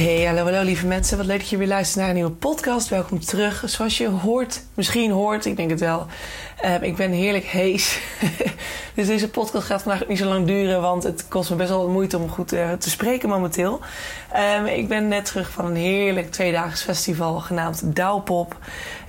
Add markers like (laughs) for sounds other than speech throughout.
Hey, hallo, hallo lieve mensen. Wat leuk dat je weer luistert naar een nieuwe podcast. Welkom terug. Zoals je hoort, misschien hoort, ik denk het wel. Uh, ik ben heerlijk hees. (laughs) dus deze podcast gaat vandaag niet zo lang duren, want het kost me best wel wat moeite om goed uh, te spreken momenteel. Um, ik ben net terug van een heerlijk tweedaags festival genaamd Douwpop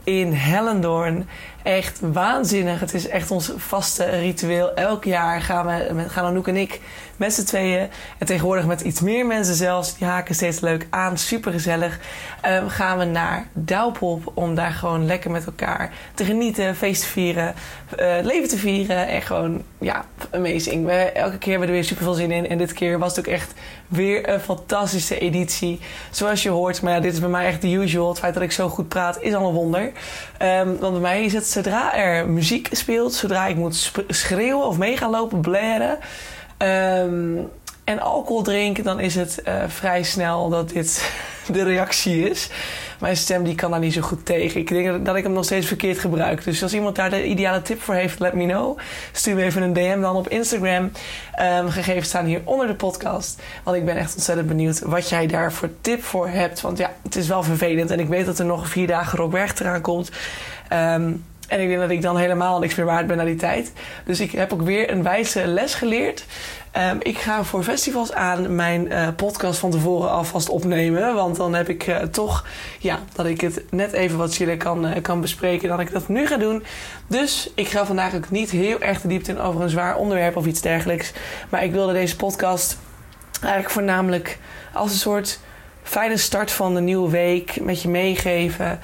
in Hellendoorn. Echt waanzinnig. Het is echt ons vaste ritueel. Elk jaar gaan, we, gaan Anouk en ik met z'n tweeën. En tegenwoordig met iets meer mensen zelfs. Die haken steeds leuk aan. Super gezellig. Um, gaan we naar Douwpop om daar gewoon lekker met elkaar te genieten, feest te vieren, uh, leven te vieren. En gewoon, ja, amazing. We, elke keer hebben we er weer super veel zin in. En dit keer was het ook echt weer een fantastische editie. Zoals je hoort. Maar ja, dit is bij mij echt de usual. Het feit dat ik zo goed praat is al een wonder. Um, want bij mij is het zodra er muziek speelt, zodra ik moet schreeuwen of mee gaan lopen, blaren. Um, en alcohol drinken, dan is het uh, vrij snel dat dit (laughs) de reactie is. Mijn stem die kan daar niet zo goed tegen. Ik denk dat ik hem nog steeds verkeerd gebruik. Dus als iemand daar de ideale tip voor heeft, let me know. Stuur me even een DM dan op Instagram. Um, gegevens staan hier onder de podcast. Want ik ben echt ontzettend benieuwd wat jij daar voor tip voor hebt. Want ja, het is wel vervelend. En ik weet dat er nog vier dagen rookwerk eraan komt. Um, en ik denk dat ik dan helemaal niks meer waard ben na die tijd. Dus ik heb ook weer een wijze les geleerd. Um, ik ga voor festivals aan mijn uh, podcast van tevoren alvast opnemen. Want dan heb ik uh, toch, ja, dat ik het net even wat chiller kan, uh, kan bespreken dan ik dat nu ga doen. Dus ik ga vandaag ook niet heel erg de diepte in over een zwaar onderwerp of iets dergelijks. Maar ik wilde deze podcast eigenlijk voornamelijk als een soort fijne start van de nieuwe week met je meegeven.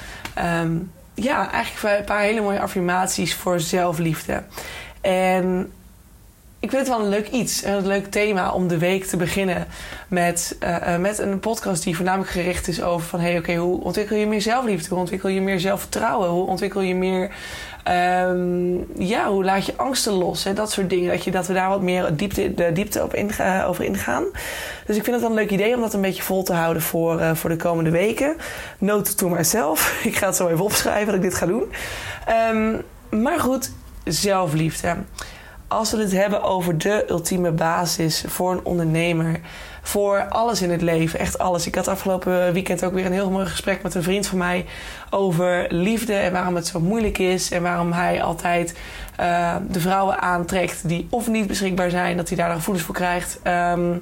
Um, ja, eigenlijk een paar hele mooie affirmaties voor zelfliefde. En ik vind het wel een leuk iets, een leuk thema om de week te beginnen met, uh, met een podcast die voornamelijk gericht is over van hey, oké, hoe ontwikkel je meer zelfliefde? Hoe ontwikkel je meer zelfvertrouwen? Hoe ontwikkel je meer, um, ja, hoe laat je angsten los? Hè? Dat soort dingen, dat, je, dat we daar wat meer diepte, de diepte op over ingaan. Dus ik vind het wel een leuk idee om dat een beetje vol te houden voor, uh, voor de komende weken. Note to myself. (laughs) ik ga het zo even opschrijven dat ik dit ga doen. Um, maar goed, zelfliefde als we het hebben over de ultieme basis voor een ondernemer, voor alles in het leven, echt alles. Ik had afgelopen weekend ook weer een heel mooi gesprek met een vriend van mij over liefde en waarom het zo moeilijk is en waarom hij altijd uh, de vrouwen aantrekt die of niet beschikbaar zijn, dat hij daar gevoelens voor krijgt. Um,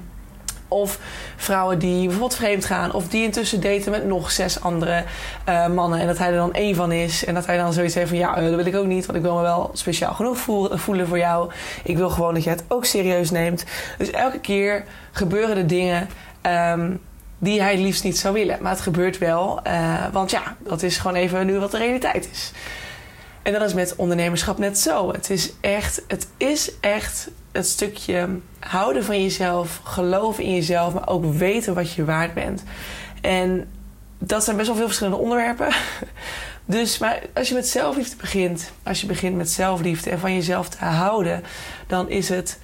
of vrouwen die bijvoorbeeld vreemd gaan. Of die intussen daten met nog zes andere uh, mannen. En dat hij er dan één van is. En dat hij dan zoiets heeft van ja, dat wil ik ook niet. Want ik wil me wel speciaal genoeg voelen voor jou. Ik wil gewoon dat je het ook serieus neemt. Dus elke keer gebeuren er dingen. Um, die hij liefst niet zou willen. Maar het gebeurt wel. Uh, want ja, dat is gewoon even nu wat de realiteit is. En dat is met ondernemerschap net zo. Het is echt, het is echt het stukje houden van jezelf, geloven in jezelf, maar ook weten wat je waard bent. En dat zijn best wel veel verschillende onderwerpen. (laughs) Dus maar als je met zelfliefde begint, als je begint met zelfliefde en van jezelf te houden, dan is het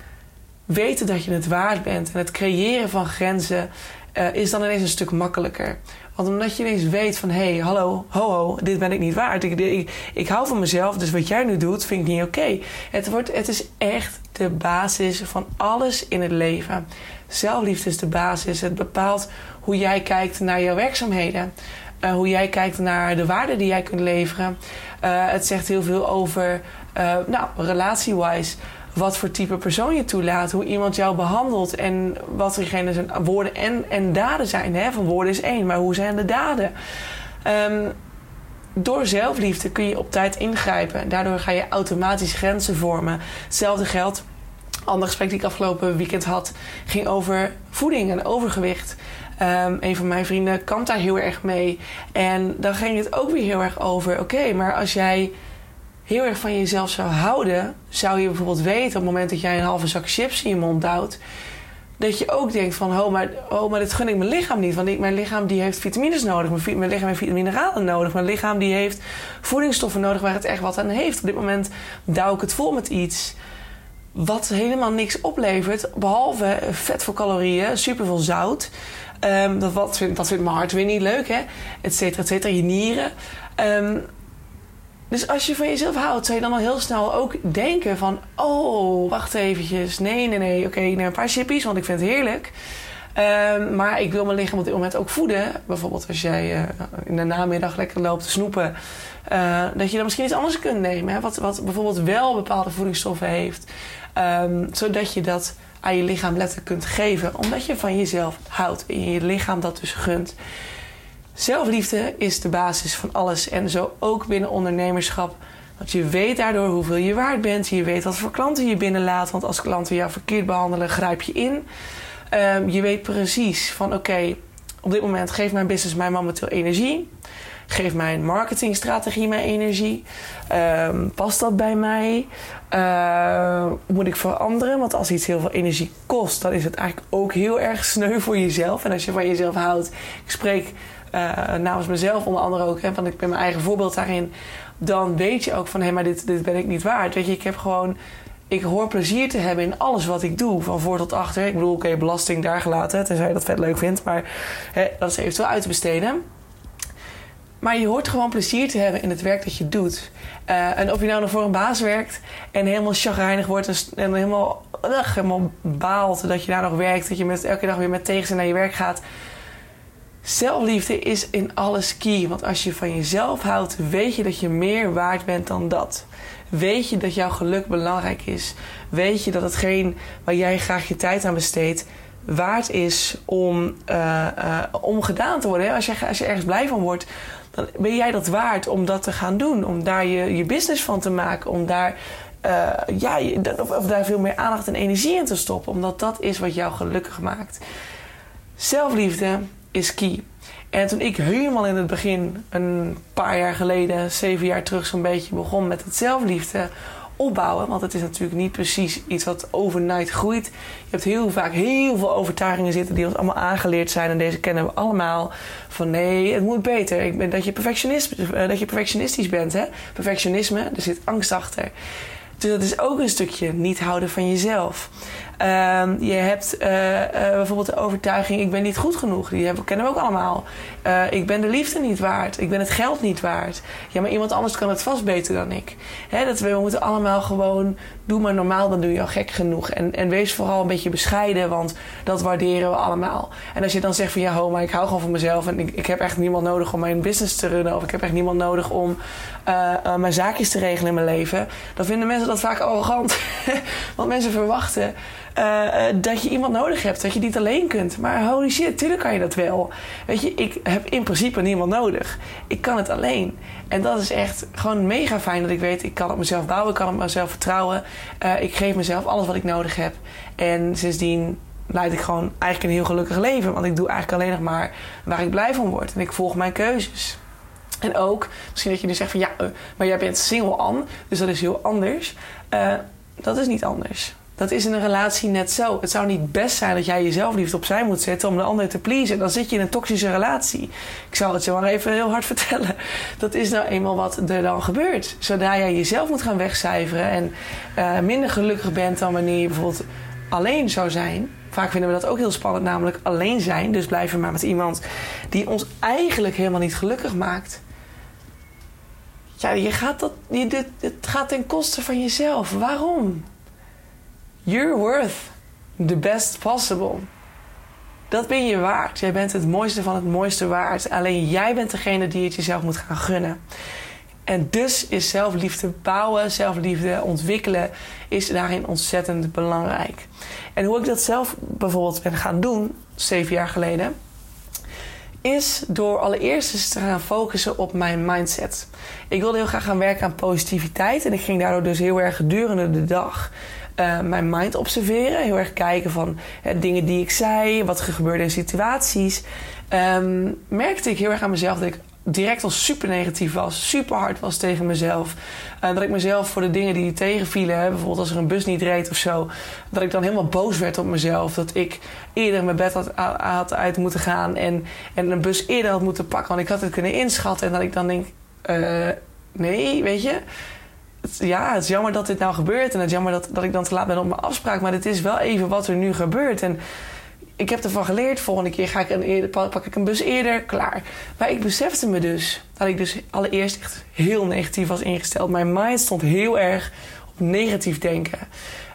weten dat je het waard bent en het creëren van grenzen uh, is dan ineens een stuk makkelijker. Omdat je ineens weet van... hé, hey, hallo, ho, ho, dit ben ik niet waard. Ik, ik, hou van mezelf, dus wat jij nu doet vind ik niet oké. Het, wordt, het is echt de basis van alles in het leven. Zelfliefde is de basis. Het bepaalt hoe jij kijkt naar jouw werkzaamheden. Uh, hoe jij kijkt naar de waarde die jij kunt leveren. Uh, het zegt heel veel over, uh, nou, relatie-wise wat voor type persoon je toelaat, hoe iemand jou behandelt en wat diegene zijn woorden en, en daden zijn. Hè? Van woorden is één, maar hoe zijn de daden? Um, door zelfliefde kun je op tijd ingrijpen. Daardoor ga je automatisch grenzen vormen. Hetzelfde geldt. Ander gesprek die ik afgelopen weekend had, ging over voeding en overgewicht. Um, een van mijn vrienden kan daar heel erg mee. En dan ging het ook weer heel erg over: oké, maar als jij heel erg van jezelf zou houden, zou je bijvoorbeeld weten op het moment dat jij een halve zak chips in je mond duwt. Dat je ook denkt van, oh maar, oh, maar dit gun ik mijn lichaam niet. Want ik, mijn lichaam die heeft vitamines nodig. Mijn, lichaam heeft mineralen nodig. Mijn lichaam die heeft voedingsstoffen nodig waar het echt wat aan heeft. Op dit moment douw ik het vol met iets wat helemaal niks oplevert. Behalve vet voor calorieën, superveel zout. Um, dat, wat, dat vindt mijn hart weer niet leuk, hè? Et cetera, et cetera. Je nieren. Um, dus als je van jezelf houdt, zou je dan al heel snel ook denken van... Oh, wacht eventjes. Nee, nee, nee. Oké, neem een paar chippies, want ik vind het heerlijk. Um, maar ik wil mijn lichaam op dit moment ook voeden. Bijvoorbeeld als jij uh, in de namiddag lekker loopt te snoepen. Uh, dat je dan misschien iets anders kunt nemen. Hè? Wat, wat bijvoorbeeld wel bepaalde voedingsstoffen heeft. Um, zodat je dat aan je lichaam letterlijk kunt geven. Omdat je van jezelf houdt en je lichaam dat dus gunt. Zelfliefde is de basis van alles en zo ook binnen ondernemerschap. Want je weet daardoor hoeveel je waard bent. Je weet wat voor klanten je binnenlaat. Want als klanten jou verkeerd behandelen, grijp je in. Um, je weet precies van oké, op dit moment geeft mijn business mij momenteel energie. Geeft mijn marketingstrategie mij energie? Um, past dat bij mij? Uh, moet ik veranderen? Want als iets heel veel energie kost, dan is het eigenlijk ook heel erg sneu voor jezelf. En als je van jezelf houdt, ik spreek uh, namens mezelf onder andere ook, hè, want ik ben mijn eigen voorbeeld daarin, dan weet je ook van hé, hey, maar dit, dit ben ik niet waard. Weet je, ik heb gewoon, ik hoor plezier te hebben in alles wat ik doe, van voor tot achter. Ik bedoel, oké, okay, belasting daar gelaten, tenzij je dat vet leuk vindt, maar hè, dat is eventueel uit te besteden. Maar je hoort gewoon plezier te hebben in het werk dat je doet. Uh, en of je nou nog voor een baas werkt en helemaal chagrijnig wordt en, helemaal, helemaal baalt dat je daar nog werkt, dat je met, elke dag weer met tegenzin naar je werk gaat Zelfliefde is in alles key. Want als je van jezelf houdt, weet je dat je meer waard bent dan dat. Weet je dat jouw geluk belangrijk is. Weet je dat hetgeen waar jij graag je tijd aan besteedt, waard is om, uh, uh, om gedaan te worden. Als je, als je ergens blij van wordt, dan ben jij dat waard om dat te gaan doen. Om daar je, je business van te maken. Om daar, uh, ja, of, of daar veel meer aandacht en energie in te stoppen. Omdat dat is wat jou gelukkig maakt. Zelfliefde is key. En toen ik helemaal in het begin, een paar jaar geleden, zeven jaar terug zo'n beetje, begon met het zelfliefde opbouwen. Want het is natuurlijk niet precies iets wat overnight groeit. Je hebt heel vaak heel veel overtuigingen zitten die ons allemaal aangeleerd zijn. En deze kennen we allemaal. Van nee, het moet beter. Ik ben, dat, je perfectionist, eh, perfectionistisch bent. Hè? Perfectionisme, er zit angst achter. Dus dat is ook een stukje niet houden van jezelf. Um, je hebt uh, uh, bijvoorbeeld de overtuiging: ik ben niet goed genoeg. Die hebben, kennen we ook allemaal. Uh, ik ben de liefde niet waard. Ik ben het geld niet waard. Ja, maar iemand anders kan het vast beter dan ik. Hè, dat we, we moeten allemaal gewoon. Doe maar normaal, dan doe je al gek genoeg. En, en wees vooral een beetje bescheiden, want dat waarderen we allemaal. En als je dan zegt van ja, ho, maar ik hou gewoon van mezelf en ik, ik heb echt niemand nodig om mijn business te runnen, of ik heb echt niemand nodig om mijn zaakjes te regelen in mijn leven, dan vinden mensen dat vaak arrogant. (laughs) want mensen verwachten uh, dat je iemand nodig hebt, dat je niet alleen kunt. Maar holy shit, tuurlijk kan je dat wel. Weet je, ik heb in principe niemand nodig. Ik kan het alleen. En dat is echt gewoon mega fijn dat ik weet, ik kan op mezelf bouwen, ik kan op mezelf vertrouwen. Uh, ik geef mezelf alles wat ik nodig heb. En sindsdien leid ik gewoon eigenlijk een heel gelukkig leven. Want ik doe eigenlijk alleen nog maar waar ik blij van word. En ik volg mijn keuzes. En ook, misschien dat je nu zegt van ja, maar jij bent single an, dus dat is heel anders. Dat is niet anders. Dat is in een relatie net zo. Het zou niet best zijn dat jij jezelf liefde opzij moet zetten om de ander te pleasen. Dan zit je in een toxische relatie. Ik zal het je maar even heel hard (laughs) vertellen. Dat is nou eenmaal wat er dan gebeurt. Zodra jij jezelf moet gaan wegcijferen en uh, minder gelukkig bent dan wanneer je bijvoorbeeld alleen zou zijn. Vaak vinden we dat ook heel spannend, namelijk alleen zijn. Dus blijven maar met iemand die ons eigenlijk helemaal niet gelukkig maakt. Ja, je gaat dat, je, het gaat ten koste van jezelf. Waarom? You're worth the best possible. Dat ben je waard. Jij bent het mooiste van het mooiste waard. Alleen jij bent degene die het jezelf moet gaan gunnen. En dus is zelfliefde bouwen, zelfliefde ontwikkelen, is daarin ontzettend belangrijk. En hoe ik dat zelf bijvoorbeeld ben gaan doen, zeven jaar geleden, is door allereerst eens te gaan focussen op mijn mindset. Ik wilde heel graag gaan werken aan positiviteit. En ik ging daardoor dus heel erg gedurende de dag uh, mijn mind observeren. Heel erg kijken van dingen die ik zei, wat er gebeurde in situaties. Um, merkte ik heel erg aan mezelf dat ik direct al super negatief was, super hard was tegen mezelf. Uh, dat ik mezelf voor de dingen die tegenvielen, hè, bijvoorbeeld als er een bus niet reed of zo, dat ik dan helemaal boos werd op mezelf. Dat ik eerder mijn bed had, uit moeten gaan en, en een bus eerder had moeten pakken, want ik had het kunnen inschatten. En dat ik dan denk, uh, nee, weet je. Ja, het is jammer dat dit nou gebeurt en het is jammer dat, dat ik dan te laat ben op mijn afspraak, maar het is wel even wat er nu gebeurt. En ik heb ervan geleerd. Volgende keer ga ik een eerder, pak ik een bus eerder. Klaar. Maar ik besefte me dus dat ik dus allereerst echt heel negatief was ingesteld. Mijn mind stond heel erg op negatief denken.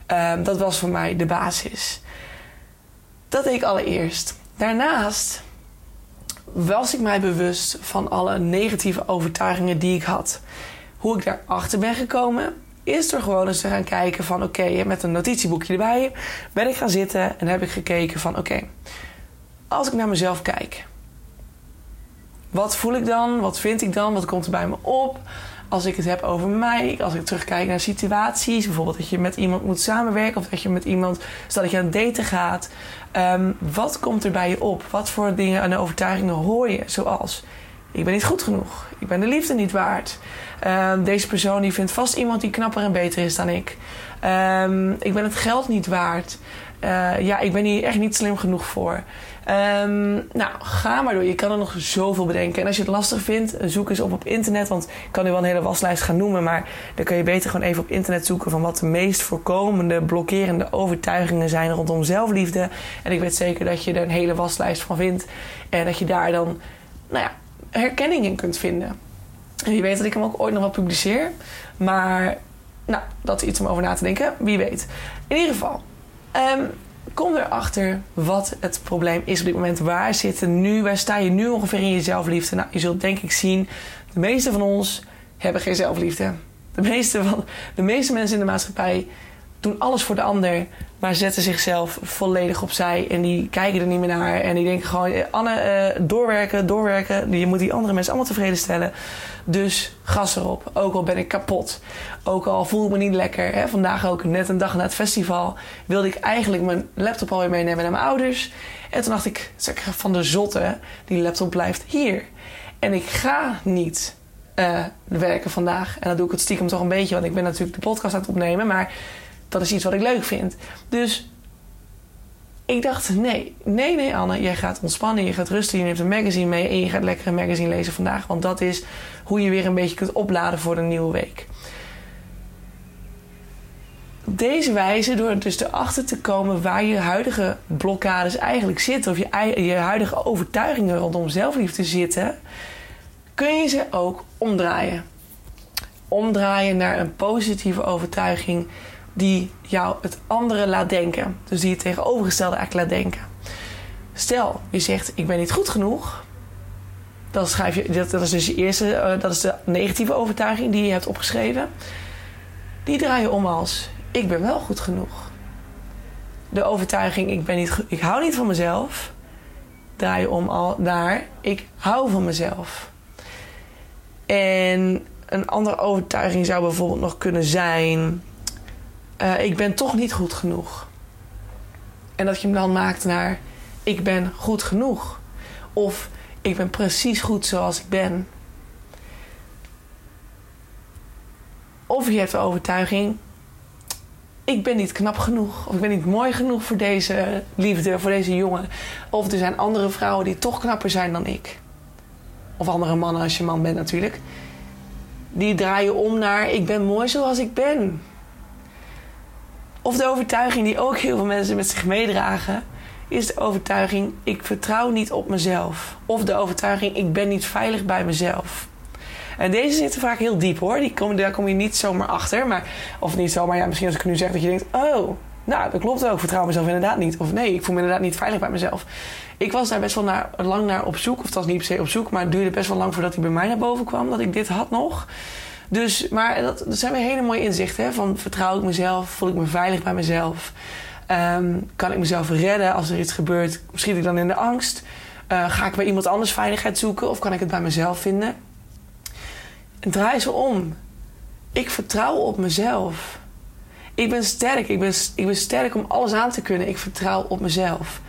Um, dat was voor mij de basis. Dat deed ik allereerst. Daarnaast was ik mij bewust van alle negatieve overtuigingen die ik had. Hoe ik daarachter ben gekomen, is er gewoon eens te gaan kijken van oké, met een notitieboekje erbij ben ik gaan zitten en heb ik gekeken van oké, als ik naar mezelf kijk, wat voel ik dan? Wat vind ik dan? Wat komt er bij me op? Als ik het heb over mij, als ik terugkijk naar situaties, bijvoorbeeld dat je met iemand moet samenwerken of dat je met iemand, stel dat je aan het daten gaat, um, wat komt er bij je op? Wat voor dingen en overtuigingen hoor je? Zoals ik ben niet goed genoeg. Ik ben de liefde niet waard. Um, deze persoon die vindt vast iemand die knapper en beter is dan ik. Um, ik ben het geld niet waard. Uh, ja, ik ben hier echt niet slim genoeg voor. Um, nou, ga maar door. Je kan er nog zoveel bedenken. En als je het lastig vindt, zoek eens op op internet. Want ik kan nu wel een hele waslijst gaan noemen. Maar dan kun je beter gewoon even op internet zoeken van wat de meest voorkomende blokkerende overtuigingen zijn rondom zelfliefde. En ik weet zeker dat je er een hele waslijst van vindt. En dat je daar dan, nou ja, herkenning in kunt vinden. En wie weet dat ik hem ook ooit nog wel publiceer. Maar nou, dat is iets om over na te denken. Wie weet. In ieder geval, um, kom erachter wat het probleem is op dit moment. Waar zitten nu, waar sta je nu ongeveer in je zelfliefde? Nou, je zult denk ik zien, de meeste van ons hebben geen zelfliefde. De meeste, van, de meeste mensen in de maatschappij doen alles voor de ander, maar zetten zichzelf volledig opzij. En die kijken er niet meer naar. En die denken gewoon: Anne, uh, doorwerken, doorwerken. Je moet die andere mensen allemaal tevreden stellen. Dus gas erop. Ook al ben ik kapot. Ook al voel ik me niet lekker. Hè. Vandaag ook net een dag na het festival. Wilde ik eigenlijk mijn laptop alweer meenemen naar mijn ouders. En toen dacht ik: van de zotte, die laptop blijft hier. En ik ga niet uh, werken vandaag. En dat doe ik het stiekem toch een beetje, want ik ben natuurlijk de podcast aan het opnemen. Maar dat is iets wat ik leuk vind. Dus ik dacht, nee, nee, nee Anne, jij gaat ontspannen, je gaat rusten, je neemt een magazine mee en je gaat lekker een magazine lezen vandaag. Want dat is hoe je weer een beetje kunt opladen voor een nieuwe week. Op deze wijze, door dus erachter te komen waar je huidige blokkades eigenlijk zitten, of je, je huidige overtuigingen rondom zelfliefde zitten, kun je ze ook omdraaien. Omdraaien naar een positieve overtuiging die jou het andere laat denken. Dus die het tegenovergestelde eigenlijk laat denken. Stel, je zegt ik ben niet goed genoeg. Dan schrijf je, dat, dat is dus je eerste, uh, dat is de negatieve overtuiging die je hebt opgeschreven. Die draai je om als ik ben wel goed genoeg. De overtuiging ik, ben niet, ik hou niet van mezelf. Draai je om al naar ik hou van mezelf. En een andere overtuiging zou bijvoorbeeld nog kunnen zijn uh, ik ben toch niet goed genoeg. En dat je hem dan maakt naar ik ben goed genoeg. Of ik ben precies goed zoals ik ben. Of je hebt de overtuiging ik ben niet knap genoeg. Of ik ben niet mooi genoeg voor deze liefde, voor deze jongen. Of er zijn andere vrouwen die toch knapper zijn dan ik. Of andere mannen als je man bent natuurlijk. Die draaien om naar ik ben mooi zoals ik ben. Of de overtuiging die ook heel veel mensen met zich meedragen, is de overtuiging: ik vertrouw niet op mezelf. Of de overtuiging: ik ben niet veilig bij mezelf. En deze zitten vaak heel diep hoor. Die komen, daar kom je niet zomaar achter. Maar, of niet zomaar, ja, misschien als ik nu zeg dat je denkt: oh, nou, dat klopt ook. Ik vertrouw mezelf inderdaad niet. Of nee, ik voel me inderdaad niet veilig bij mezelf. Ik was daar best wel naar, lang naar op zoek. Of dat was niet per se op zoek, maar het duurde best wel lang voordat hij bij mij naar boven kwam. Dat ik dit had nog. Dus, maar dat, zijn weer hele mooie inzichten. Hè? Van vertrouw ik mezelf? Voel ik me veilig bij mezelf? Um, kan ik mezelf redden als er iets gebeurt? Schiet ik dan in de angst? Uh, ga ik bij iemand anders veiligheid zoeken of kan ik het bij mezelf vinden? En draai ze om. Ik vertrouw op mezelf. Ik ben sterk. Ik ben, ik sterk om alles aan te kunnen. Ik vertrouw op mezelf.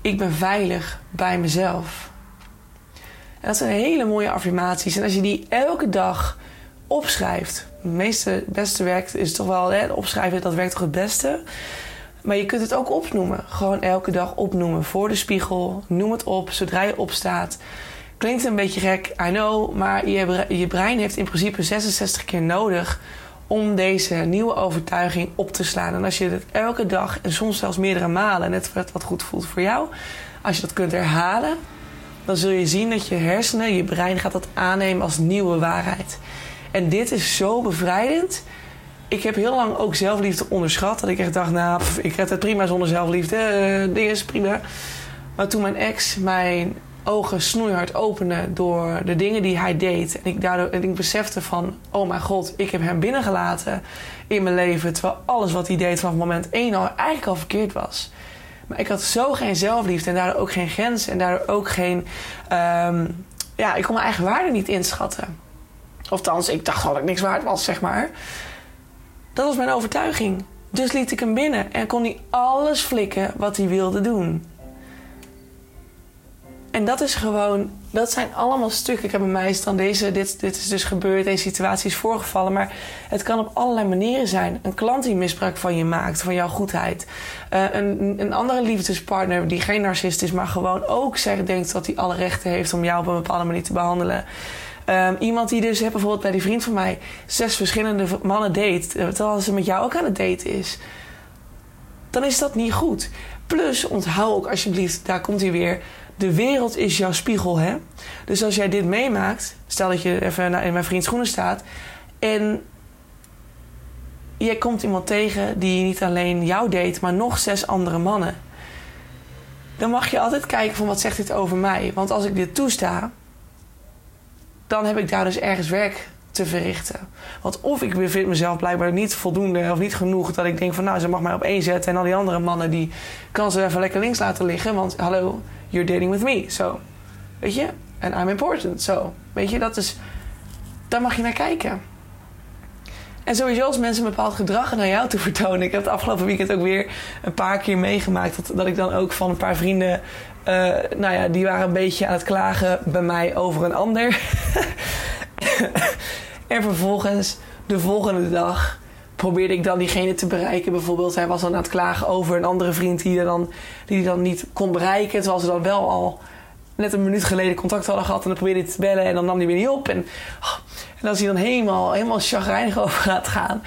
Ik ben veilig bij mezelf. En dat zijn hele mooie affirmaties. En als je die elke dag opschrijft. Het meeste, beste werkt is toch wel hè, opschrijven, dat werkt toch het beste. Maar je kunt het ook opnoemen. Gewoon elke dag opnoemen. Voor de spiegel. Noem het op zodra je opstaat. Klinkt een beetje gek, I know. Maar je, je brein heeft in principe 66 keer nodig om deze nieuwe overtuiging op te slaan. En als je het elke dag en soms zelfs meerdere malen, net wat goed voelt voor jou, als je dat kunt herhalen, dan zul je zien dat je hersenen, je brein gaat dat aannemen als nieuwe waarheid. En dit is zo bevrijdend. Ik heb heel lang ook zelfliefde onderschat. Dat ik echt dacht, nou, ik red het prima zonder zelfliefde. Uh, ding is prima. Maar toen mijn ex mijn ogen snoeihard opende door de dingen die hij deed. En ik, daardoor, ik besefte van, oh mijn god, ik heb hem binnengelaten in mijn leven. Terwijl alles wat hij deed vanaf moment één al eigenlijk al verkeerd was. Maar ik had zo geen zelfliefde en daardoor ook geen grens. En daardoor ook geen... Um, ja, ik kon mijn eigen waarde niet inschatten. Of ik dacht dat ik niks waard was, zeg maar. Dat was mijn overtuiging. Dus liet ik hem binnen en kon hij alles flikken wat hij wilde doen. En dat is gewoon, dat zijn allemaal stukken. Ik heb bij mij is dan deze, dit, dit is dus gebeurd, deze situatie is voorgevallen. Maar het kan op allerlei manieren zijn. Een klant die misbruik van je maakt, van jouw goedheid. Uh, een, een andere liefdespartner die geen narcist is, maar gewoon ook zegt, denkt dat hij alle rechten heeft om jou op een bepaalde manier te behandelen. Um, iemand die dus, bijvoorbeeld bij die vriend van mij, zes verschillende mannen date, eh, terwijl ze met jou ook aan het daten is. Dan is dat niet goed. Plus, onthoud ook alsjeblieft, daar komt hij weer de wereld is jouw spiegel, hè? Dus als jij dit meemaakt, stel dat je even in mijn vriend schoenen staat en jij komt iemand tegen die niet alleen jou deed, maar nog zes andere mannen. Dan mag je altijd kijken van wat zegt dit over mij? Want als ik dit toesta, dan heb ik daar dus ergens werk te verrichten. Want of ik bevind mezelf blijkbaar niet voldoende of niet genoeg dat ik denk van nou, ze mag mij op één zetten en al die andere mannen die kan ze even lekker links laten liggen. Want hallo, you're dating with me. Zo. Weet je? En I'm important. Zo. Weet je, dat is. Daar mag je naar kijken. En sowieso als mensen een bepaald gedrag naar jou te vertonen. Ik heb het afgelopen weekend ook weer een paar keer meegemaakt. Dat, dat ik dan ook van een paar vrienden. Uh, nou ja, die waren een beetje aan het klagen bij mij over een ander. (laughs) en vervolgens de volgende dag probeerde ik dan diegene te bereiken. Bijvoorbeeld, hij was dan aan het klagen over een andere vriend die, dan, die dan niet kon bereiken. Terwijl ze dan wel al net een minuut geleden contact hadden gehad. En dan probeerde hij te bellen en dan nam hij weer niet op. En, oh, en als hij dan helemaal, helemaal chagrijnig (laughs) over gaat gaan.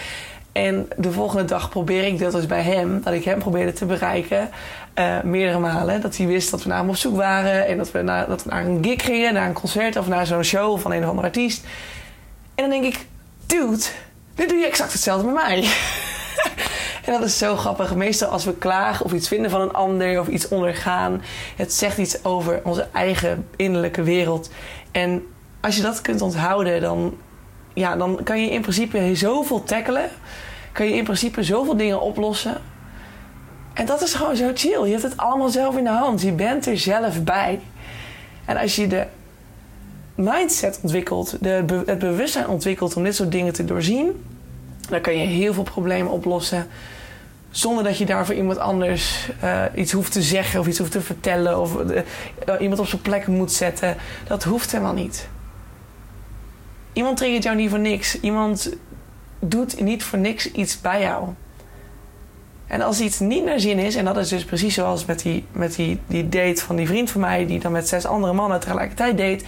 En de volgende dag probeer ik dat dus bij hem, dat ik hem probeerde te bereiken. Uh, meerdere malen. Dat hij wist dat we naar hem op zoek waren. En dat we naar, dat naar een gig gingen, naar een concert of naar zo'n show van een of andere artiest. En dan denk ik, dude, nu doe je exact hetzelfde met mij. (laughs) en dat is zo grappig. Meestal als we klagen of iets vinden van een ander of iets ondergaan, het zegt iets over onze eigen innerlijke wereld. En als je dat kunt onthouden, dan, ja, dan kan je in principe zoveel tackelen. Kan je in principe zoveel dingen oplossen. En dat is gewoon zo chill. Je hebt het allemaal zelf in de hand. Je bent er zelf bij. En als je de mindset ontwikkelt, de, het bewustzijn ontwikkelt om dit soort dingen te doorzien, dan kan je heel veel problemen oplossen. Zonder dat je daarvoor iemand anders uh, iets hoeft te zeggen of iets hoeft te vertellen of uh, iemand op zijn plek moet zetten. Dat hoeft helemaal niet. Iemand triggert jou niet voor niks. Iemand doet niet voor niks iets bij jou. En als iets niet naar zin is, en dat is dus precies zoals met die, met die, die date van die vriend van mij, die dan met zes andere mannen tegelijkertijd deed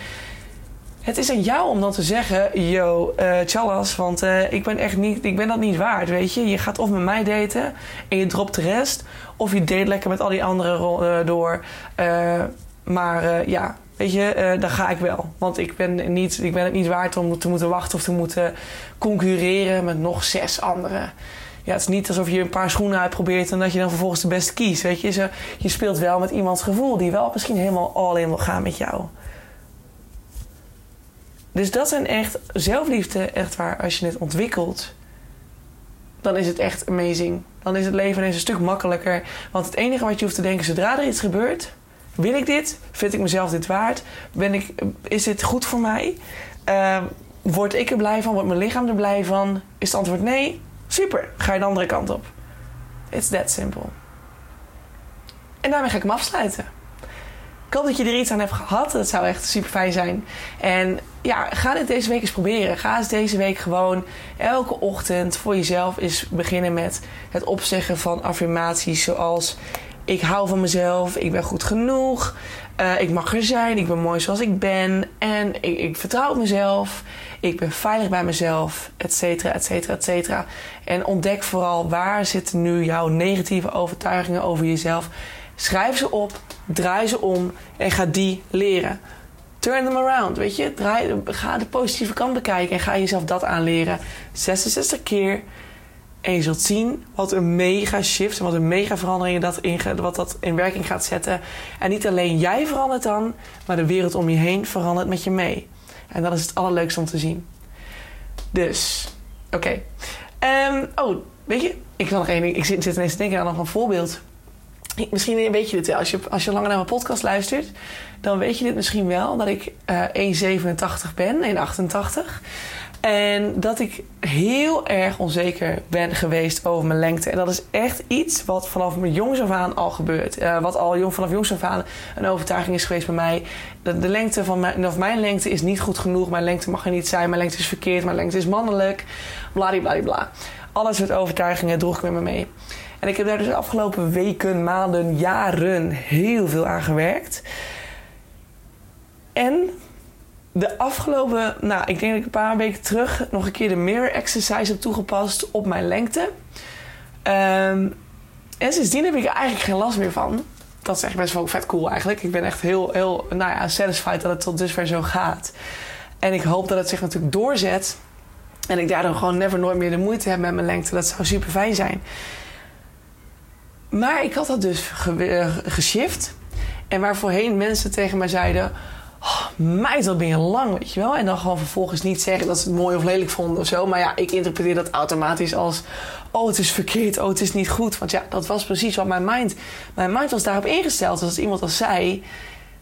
het is aan jou om dan te zeggen: Yo, uh, want uh, ik ben echt niet, ik ben dat niet waard. Weet je, je gaat of met mij daten en je dropt de rest, of je date lekker met al die anderen uh, door. maar ja, weet je, dan ga ik wel. Want ik ben, niet, ik ben het niet waard om te moeten wachten of te moeten concurreren met nog zes anderen. Ja, het is niet alsof je een paar schoenen uitprobeert en dat je dan vervolgens de beste kiest. Weet je, je speelt wel met iemands gevoel die wel misschien helemaal all in wil gaan met jou. Dus dat zijn echt zelfliefde, echt waar. Als je het ontwikkelt, dan is het echt amazing. Dan is het leven ineens een stuk makkelijker. Want het enige wat je hoeft te denken zodra er iets gebeurt, Wil ik dit? Vind ik mezelf dit waard? Ben ik, is dit goed voor mij? Uh, word ik er blij van? Wordt mijn lichaam er blij van? Is het antwoord nee? Super, ga je de andere kant op. It's that simple. En daarmee ga ik hem afsluiten. Ik hoop dat je er iets aan hebt gehad. Dat zou echt super fijn zijn. En ja, ga dit deze week eens proberen. Ga eens deze week gewoon elke ochtend voor jezelf eens beginnen met het opzeggen van affirmaties zoals ik hou van mezelf, ik ben goed genoeg, uh, ik mag er zijn, ik ben mooi zoals ik ben en ik, ik vertrouw op mezelf, ik ben veilig bij mezelf, et cetera, et cetera, et cetera. En ontdek vooral waar zitten nu jouw negatieve overtuigingen over jezelf. Schrijf ze op, draai ze om en ga die leren. Turn them around, weet je. Draai, ga de positieve kant bekijken en ga jezelf dat aanleren. 66 keer. En je zult zien wat een mega shift en wat een mega verandering dat in, wat dat in werking gaat zetten. En niet alleen jij verandert dan, maar de wereld om je heen verandert met je mee. En dat is het allerleukste om te zien. Dus, oké. Ehm, oh, weet je, ik nog één. Ik zit, ineens te denken aan nog een voorbeeld. Misschien weet je dit wel. Als je, als je langer naar mijn podcast luistert, dan weet je dit misschien wel. Dat ik uh, 1,87 ben, 1,88. En dat ik heel erg onzeker ben geweest over mijn lengte. En dat is echt iets wat vanaf mijn jongs af aan al gebeurt. Uh, wat al jong, vanaf jongs af aan een overtuiging is geweest bij mij. De, de lengte van mijn, of mijn lengte is niet goed genoeg. Mijn lengte mag er niet zijn. Mijn lengte is verkeerd. Mijn lengte is mannelijk. Bladibladibla. Alle soort overtuigingen droeg ik met me mee. En ik heb daar dus de afgelopen weken, maanden, jaren heel veel aan gewerkt. En de afgelopen, nou, ik denk dat ik een paar weken terug nog een keer de mirror exercise heb toegepast op mijn lengte. Um, en sindsdien heb ik er eigenlijk geen last meer van. Dat is echt best wel vet cool eigenlijk. Ik ben echt heel, heel nou ja, satisfied dat het tot dusver zo gaat. En ik hoop dat het zich natuurlijk doorzet. En ik daardoor gewoon never nooit meer de moeite heb met mijn lengte. Dat zou super fijn zijn. Maar ik had dat dus ge geshift. En waar voorheen mensen tegen mij zeiden... Oh, meid, wat ben je lang, weet je wel? En dan gewoon vervolgens niet zeggen dat ze het mooi of lelijk vonden of zo. Maar ja, ik interpreteer dat automatisch als... Oh, het is verkeerd. Oh, het is niet goed. Want ja, dat was precies wat mijn mind... Mijn mind was daarop ingesteld. Dus als iemand al zei...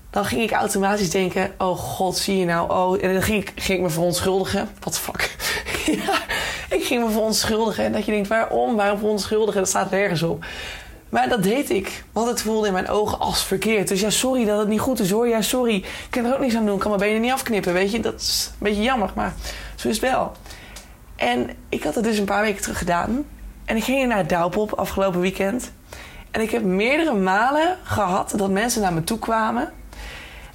Dan ging ik automatisch denken... Oh god, zie je nou? Oh, en dan ging ik, ging ik me verontschuldigen. What the fuck? (laughs) ja, ik ging me verontschuldigen. En dat je denkt, waarom? Waarom verontschuldigen? Dat staat nergens op. Maar dat deed ik. Want het voelde in mijn ogen als verkeerd. Dus ja, sorry dat het niet goed is hoor. Ja, sorry. Ik kan er ook niks aan doen. Ik kan mijn benen niet afknippen. Weet je, dat is een beetje jammer. Maar zo is het wel. En ik had het dus een paar weken terug gedaan. En ik ging naar Douwpop afgelopen weekend. En ik heb meerdere malen gehad dat mensen naar me toe kwamen.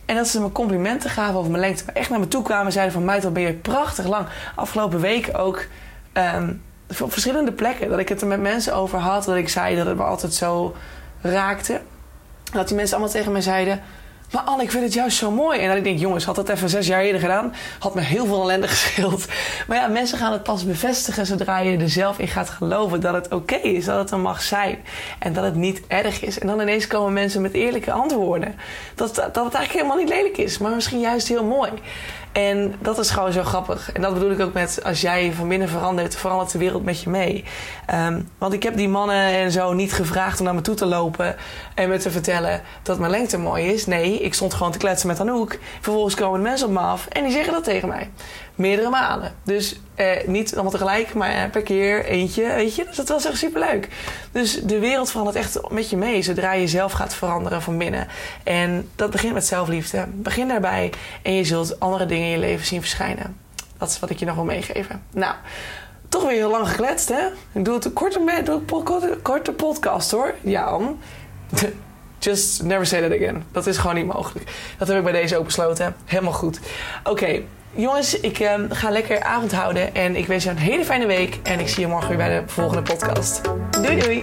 En dat ze me complimenten gaven over mijn lengte. Maar echt naar me toe kwamen en zeiden van... Meid, wat ben je prachtig lang. Afgelopen weken ook... Um, op verschillende plekken. Dat ik het er met mensen over had. Dat ik zei dat het me altijd zo raakte. Dat die mensen allemaal tegen mij zeiden... Maar Anne, ik vind het juist zo mooi. En dat ik denk, jongens, had dat even zes jaar eerder gedaan... had me heel veel ellende (laughs) gescheeld. Maar ja, mensen gaan het pas bevestigen... zodra je er zelf in gaat geloven dat het oké is. Dat het er mag zijn. En dat het niet erg is. En dan ineens komen mensen met eerlijke antwoorden. Dat, dat het eigenlijk helemaal niet lelijk is. Maar misschien juist heel mooi. En dat is gewoon zo grappig. En dat bedoel ik ook met als jij van binnen verandert, verandert de wereld met je mee. Um, want ik heb die mannen en zo niet gevraagd om naar me toe te lopen en me te vertellen dat mijn lengte mooi is. Nee, ik stond gewoon te kletsen met Anouk. Vervolgens komen de mensen op me af en die zeggen dat tegen mij meerdere malen. Dus eh, niet allemaal tegelijk, maar eh, per keer eentje, weet je. Dus dat was echt superleuk. Dus de wereld verandert echt met je mee, zodra je zelf gaat veranderen van binnen. En dat begint met zelfliefde. Begin daarbij en je zult andere dingen in je leven zien verschijnen. Dat is wat ik je nog wil meegeven. Nou, toch weer heel lang gekletst, hè? Ik doe het een korte, een korte podcast, hoor. Ja, (laughs) Just never say that again. Dat is gewoon niet mogelijk. Dat heb ik bij deze ook besloten. Helemaal goed. Oké, jongens, ik uh, ga lekker avond houden. En ik wens je een hele fijne week. En ik zie je morgen weer bij de volgende podcast. Doei doei!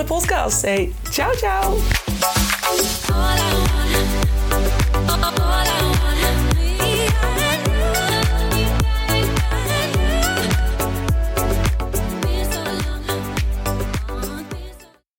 semana, Postgals. É, tchau, tchau!